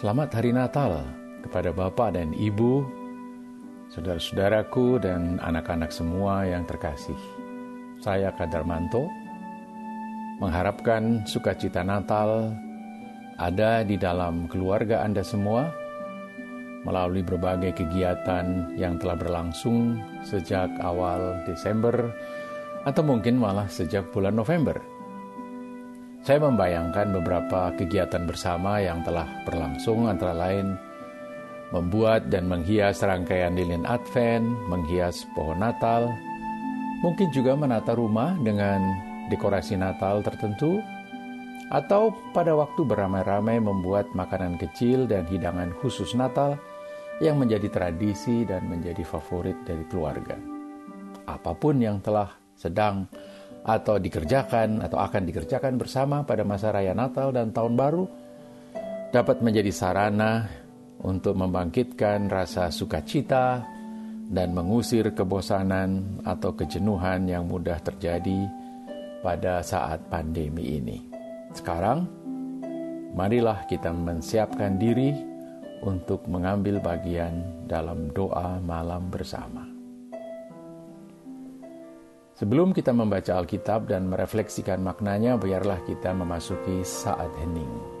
Selamat Hari Natal kepada Bapak dan Ibu, saudara-saudaraku dan anak-anak semua yang terkasih. Saya Kadarmanto, mengharapkan sukacita Natal ada di dalam keluarga Anda semua melalui berbagai kegiatan yang telah berlangsung sejak awal Desember atau mungkin malah sejak bulan November. Saya membayangkan beberapa kegiatan bersama yang telah berlangsung antara lain membuat dan menghias rangkaian lilin Advent, menghias pohon Natal, mungkin juga menata rumah dengan dekorasi Natal tertentu, atau pada waktu beramai-ramai membuat makanan kecil dan hidangan khusus Natal yang menjadi tradisi dan menjadi favorit dari keluarga. Apa pun yang telah sedang atau dikerjakan atau akan dikerjakan bersama pada masa raya Natal dan Tahun Baru dapat menjadi sarana untuk membangkitkan rasa sukacita dan mengusir kebosanan atau kejenuhan yang mudah terjadi pada saat pandemi ini. Sekarang, marilah kita menyiapkan diri untuk mengambil bagian dalam doa malam bersama. Sebelum kita membaca Alkitab dan merefleksikan maknanya, biarlah kita memasuki saat hening.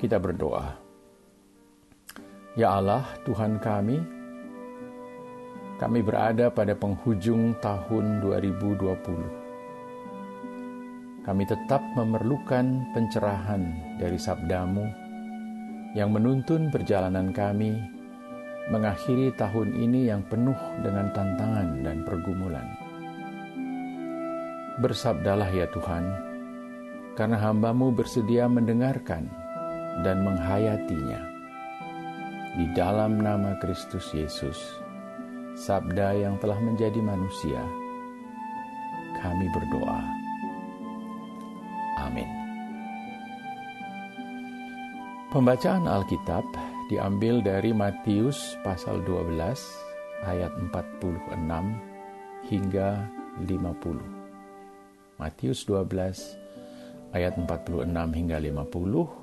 Kita berdoa. Ya Allah, Tuhan kami, kami berada pada penghujung tahun 2020. Kami tetap memerlukan pencerahan dari sabdamu yang menuntun perjalanan kami mengakhiri tahun ini yang penuh dengan tantangan dan pergumulan. Bersabdalah ya Tuhan, karena hambamu bersedia mendengarkan dan menghayatinya. Di dalam nama Kristus Yesus, Sabda yang telah menjadi manusia, kami berdoa. Amin. Pembacaan Alkitab diambil dari Matius pasal 12 ayat 46 hingga 50. Matius 12 ayat 46 hingga 50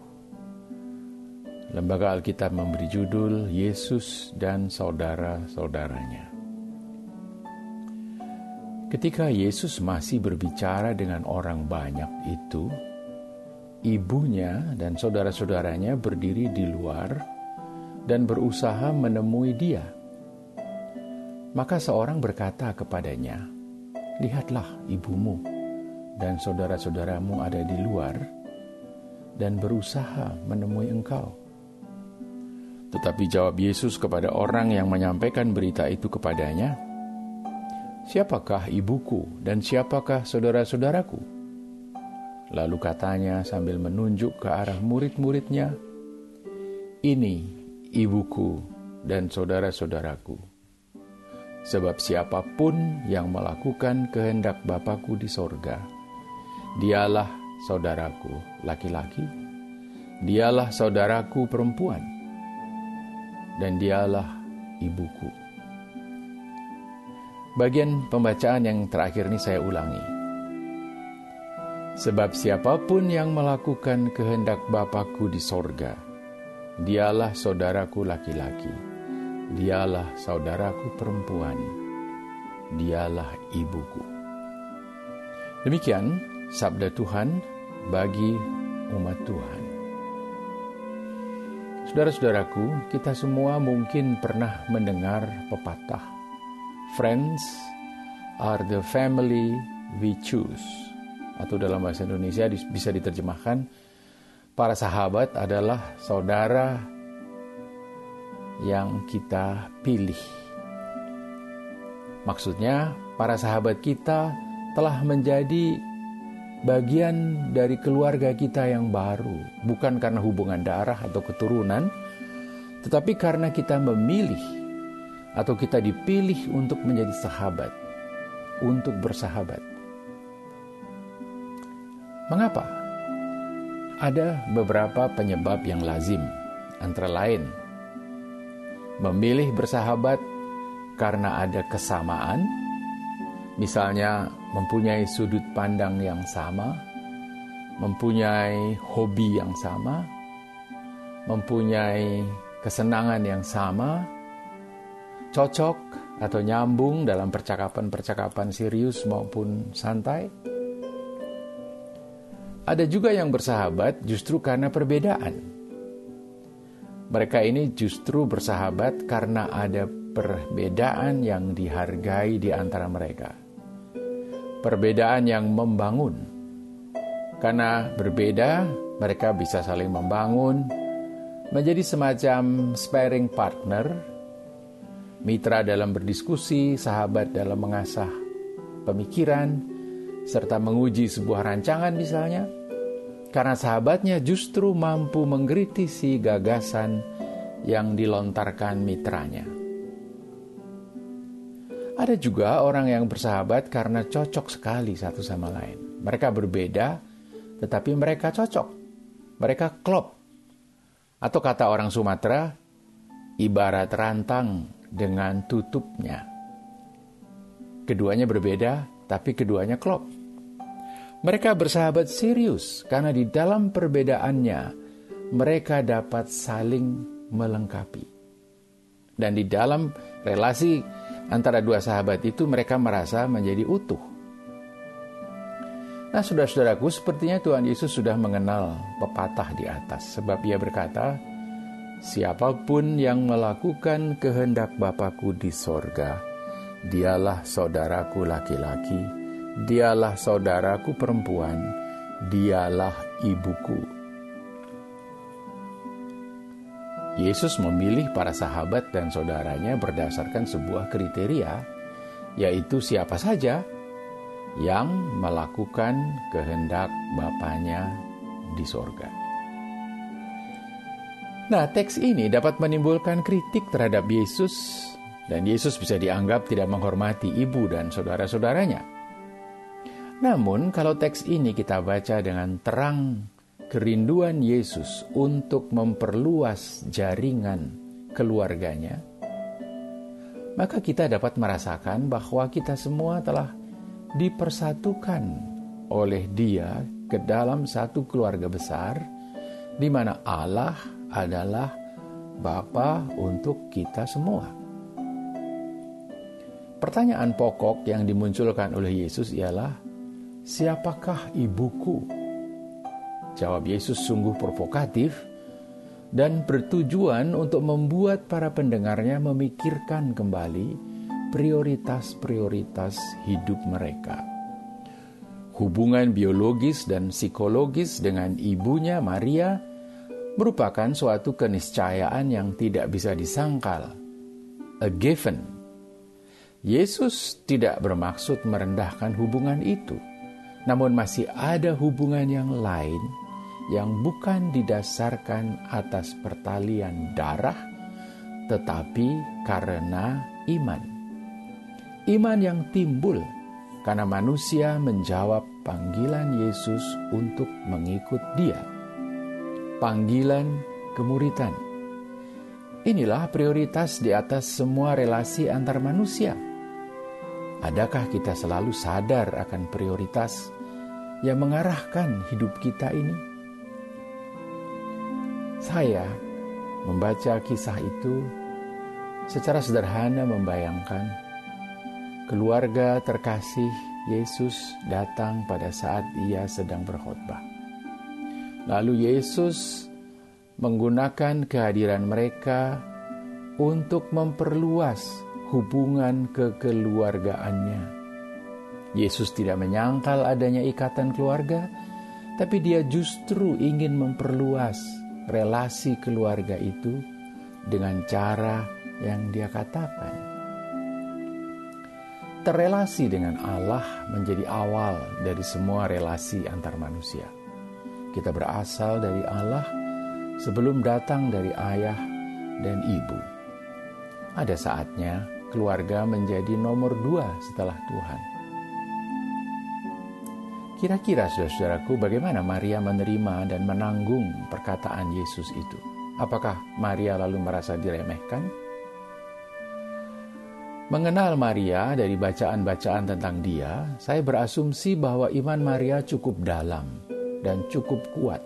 Lembaga Alkitab memberi judul Yesus dan Saudara-saudaranya. Ketika Yesus masih berbicara dengan orang banyak itu, ibunya dan saudara-saudaranya berdiri di luar dan berusaha menemui dia. Maka seorang berkata kepadanya, "Lihatlah ibumu dan saudara-saudaramu ada di luar dan berusaha menemui engkau." Tetapi jawab Yesus kepada orang yang menyampaikan berita itu kepadanya, Siapakah ibuku dan siapakah saudara-saudaraku? Lalu katanya sambil menunjuk ke arah murid-muridnya, Ini ibuku dan saudara-saudaraku. Sebab siapa pun yang melakukan kehendak Bapakku di sorga, dialah saudaraku laki-laki, dialah saudaraku perempuan, dan dialah ibuku. Bagian pembacaan yang terakhir ini saya ulangi. Sebab siapa pun yang melakukan kehendak Bapakku di sorga, dialah saudaraku laki-laki, dialah saudaraku perempuan, dialah ibuku. Demikian sabda Tuhan bagi umat Tuhan. Saudara-saudaraku, kita semua mungkin pernah mendengar pepatah, "Friends are the family we choose." Atau dalam bahasa Indonesia bisa diterjemahkan, para sahabat adalah saudara yang kita pilih. Maksudnya, para sahabat kita telah menjadi bagian dari keluarga kita yang baru, bukan karena hubungan darah atau keturunan, tetapi karena kita memilih atau kita dipilih untuk menjadi sahabat, untuk bersahabat. Mengapa? Ada beberapa penyebab yang lazim, antara lain memilih bersahabat karena ada kesamaan, misalnya mempunyai sudut pandang yang sama, mempunyai hobi yang sama, mempunyai kesenangan yang sama, cocok atau nyambung dalam percakapan-percakapan serius maupun santai. Ada juga yang bersahabat justru karena perbedaan mereka ini justru bersahabat karena ada perbedaan yang dihargai di antara mereka. Perbedaan yang membangun. Karena berbeda, mereka bisa saling membangun, menjadi semacam sparring partner, mitra dalam berdiskusi, sahabat dalam mengasah pemikiran, serta menguji sebuah rancangan misalnya karena sahabatnya justru mampu mengkritisi gagasan yang dilontarkan mitranya. Ada juga orang yang bersahabat karena cocok sekali satu sama lain. Mereka berbeda, tetapi mereka cocok. Mereka klop. Atau kata orang Sumatera, ibarat rantang dengan tutupnya. Keduanya berbeda, tapi keduanya klop. Mereka bersahabat serius karena di dalam perbedaannya mereka dapat saling melengkapi. Dan di dalam relasi antara dua sahabat itu mereka merasa menjadi utuh. Nah, saudara-saudaraku, sepertinya Tuhan Yesus sudah mengenal pepatah di atas, sebab Ia berkata, "Siapa pun yang melakukan kehendak Bapakku di sorga, dialah saudaraku laki-laki, Dialah saudaraku perempuan, dialah ibuku. Yesus memilih para sahabat dan saudaranya berdasarkan sebuah kriteria, yaitu siapa saja yang melakukan kehendak Bapaknya di sorga. Nah, teks ini dapat menimbulkan kritik terhadap Yesus, dan Yesus bisa dianggap tidak menghormati ibu dan saudara-saudaranya. Namun, kalau teks ini kita baca dengan terang kerinduan Yesus untuk memperluas jaringan keluarganya, maka kita dapat merasakan bahwa kita semua telah dipersatukan oleh Dia ke dalam satu keluarga besar, di mana Allah adalah Bapa untuk kita semua. Pertanyaan pokok yang dimunculkan oleh Yesus ialah, Siapakah ibuku? Jawab Yesus sungguh provokatif dan bertujuan untuk membuat para pendengarnya memikirkan kembali prioritas-prioritas hidup mereka. Hubungan biologis dan psikologis dengan ibunya Maria merupakan suatu keniscayaan yang tidak bisa disangkal, a given. Yesus tidak bermaksud merendahkan hubungan itu namun masih ada hubungan yang lain yang bukan didasarkan atas pertalian darah, tetapi karena iman. Iman yang timbul karena manusia menjawab panggilan Yesus untuk mengikut Dia. Panggilan kemuritan. Inilah prioritas di atas semua relasi antar manusia. Adakah kita selalu sadar akan prioritas yang mengarahkan hidup kita ini? Saya membaca kisah itu secara sederhana membayangkan keluarga terkasih Yesus datang pada saat ia sedang berkhutbah. Lalu Yesus menggunakan kehadiran mereka untuk memperluas hubungan kekeluargaannya. Yesus tidak menyangkal adanya ikatan keluarga, tapi dia justru ingin memperluas relasi keluarga itu dengan cara yang dia katakan. Terrelasi dengan Allah menjadi awal dari semua relasi antar manusia. Kita berasal dari Allah sebelum datang dari ayah dan ibu. Ada saatnya keluarga menjadi nomor dua setelah Tuhan. Kira-kira saudara-saudaraku bagaimana Maria menerima dan menanggung perkataan Yesus itu? Apakah Maria lalu merasa diremehkan? Mengenal Maria dari bacaan-bacaan tentang dia, saya berasumsi bahwa iman Maria cukup dalam dan cukup kuat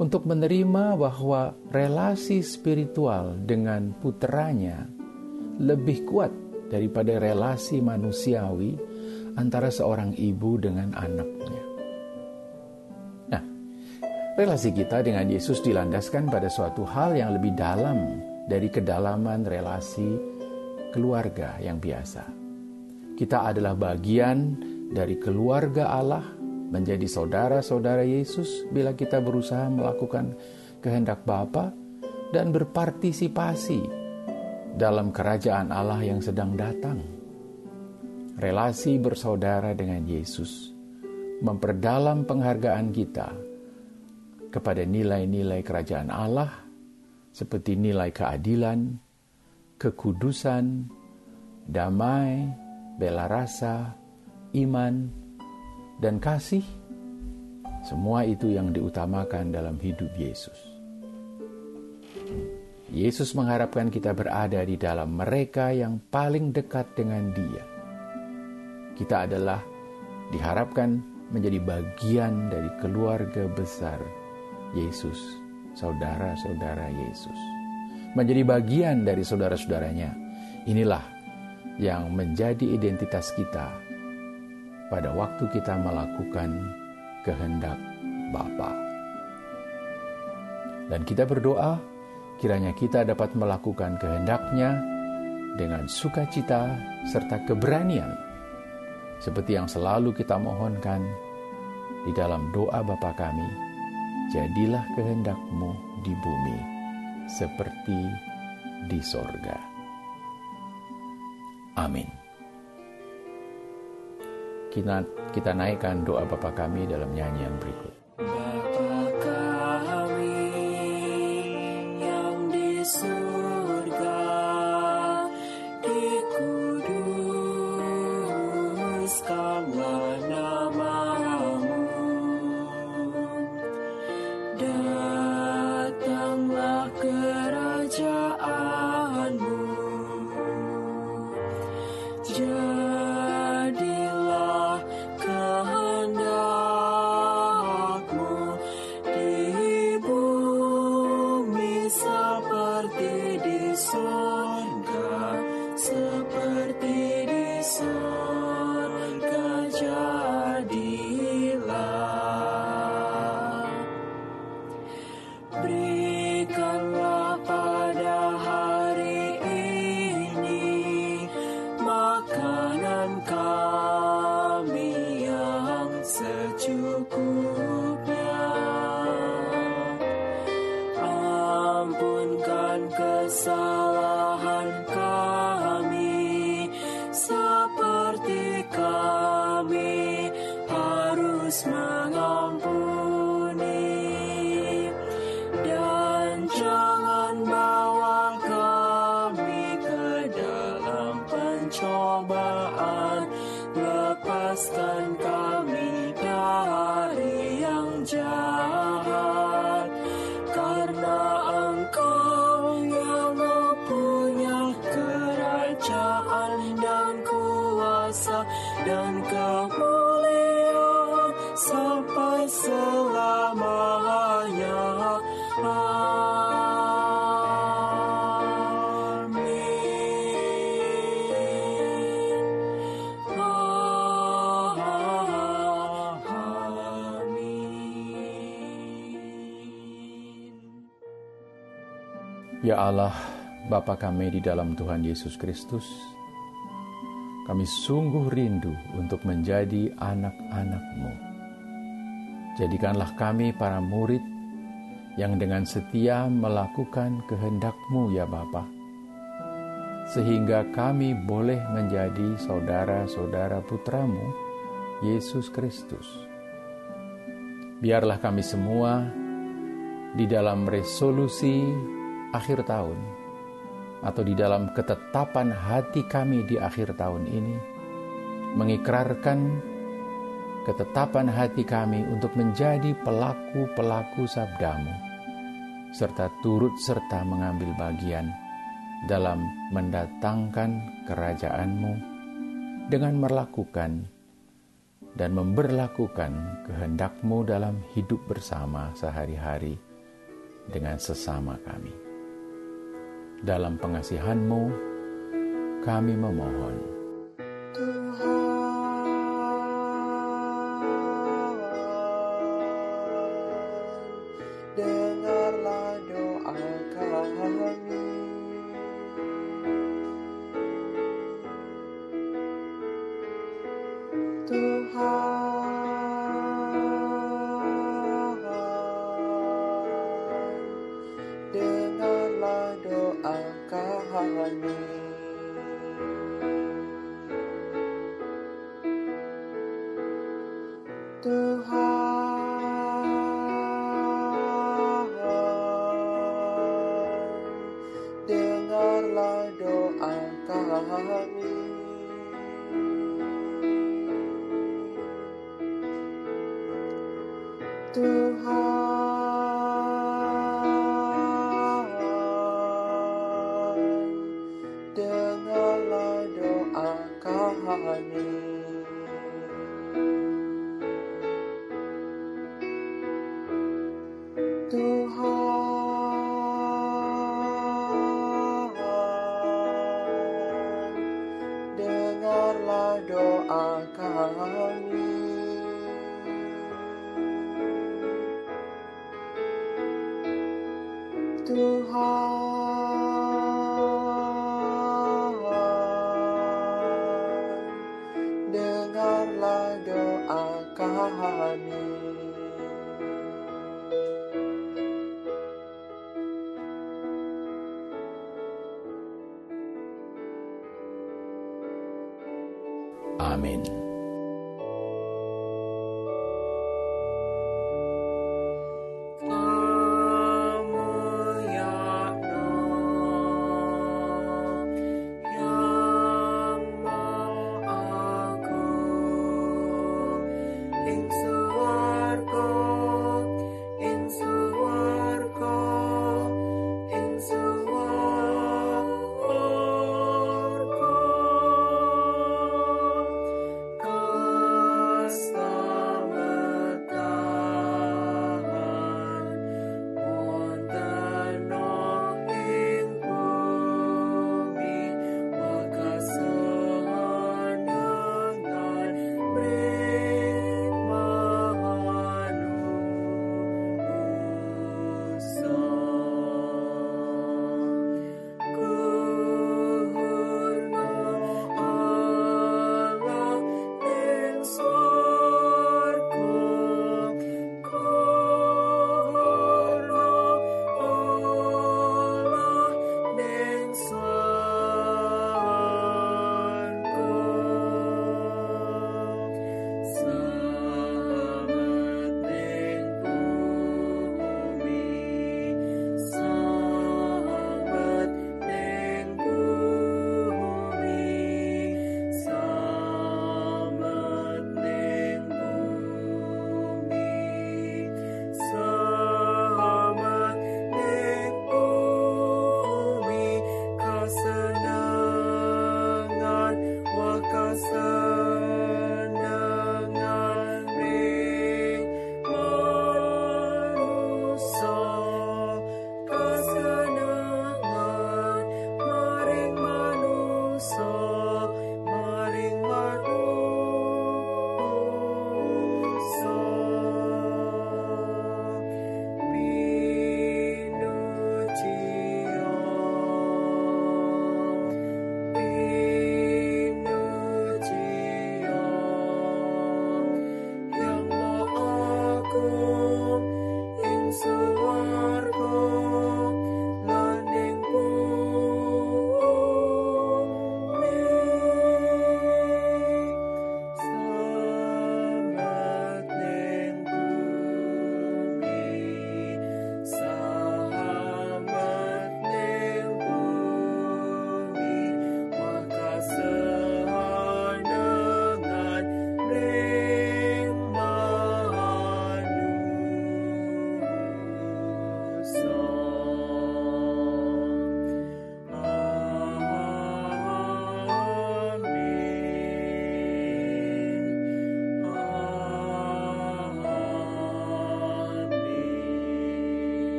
untuk menerima bahwa relasi spiritual dengan putranya lebih kuat daripada relasi manusiawi antara seorang ibu dengan anaknya. Nah, relasi kita dengan Yesus dilandaskan pada suatu hal yang lebih dalam dari kedalaman relasi keluarga yang biasa. Kita adalah bagian dari keluarga Allah, menjadi saudara-saudara Yesus bila kita berusaha melakukan kehendak Bapa dan berpartisipasi dalam kerajaan Allah yang sedang datang. Relasi bersaudara dengan Yesus memperdalam penghargaan kita kepada nilai-nilai kerajaan Allah seperti nilai keadilan, kekudusan, damai, bela rasa, iman, dan kasih. Semua itu yang diutamakan dalam hidup Yesus. Yesus mengharapkan kita berada di dalam mereka yang paling dekat dengan Dia. Kita adalah diharapkan menjadi bagian dari keluarga besar Yesus, saudara-saudara Yesus menjadi bagian dari saudara-saudaranya. Inilah yang menjadi identitas kita pada waktu kita melakukan kehendak Bapa. Dan kita berdoa kiranya kita dapat melakukan kehendaknya dengan sukacita serta keberanian seperti yang selalu kita mohonkan di dalam doa Bapa kami, jadilah kehendakmu di bumi seperti di sorga. Amin. Kita, kita naikkan doa Bapa kami dalam nyanyian berikut. pencobaan. Lepaskan kami dari yang jahat Ya Allah, Bapa kami di dalam Tuhan Yesus Kristus, kami sungguh rindu untuk menjadi anak-anak-Mu. Jadikanlah kami para murid yang dengan setia melakukan kehendak-Mu ya Bapa, sehingga kami boleh menjadi saudara-saudara putramu, Yesus Kristus. Biarlah kami semua di dalam resolusi akhir tahun atau di dalam ketetapan hati kami di akhir tahun ini mengikrarkan ketetapan hati kami untuk menjadi pelaku-pelaku sabdamu serta turut serta mengambil bagian dalam mendatangkan kerajaanmu dengan melakukan dan memberlakukan kehendakmu dalam hidup bersama sehari-hari dengan sesama kami. Dalam pengasihanmu, kami memohon. time. Amin.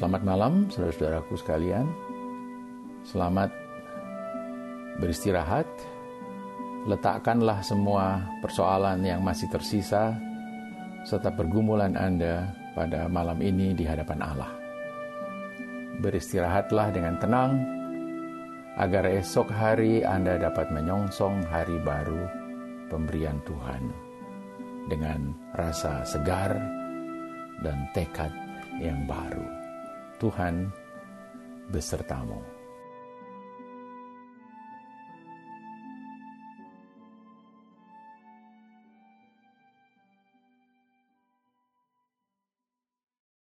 Selamat malam, saudara-saudaraku sekalian. Selamat beristirahat. Letakkanlah semua persoalan yang masih tersisa serta pergumulan Anda pada malam ini di hadapan Allah. Beristirahatlah dengan tenang agar esok hari Anda dapat menyongsong hari baru pemberian Tuhan dengan rasa segar dan tekad yang baru. Tuhan besertamu.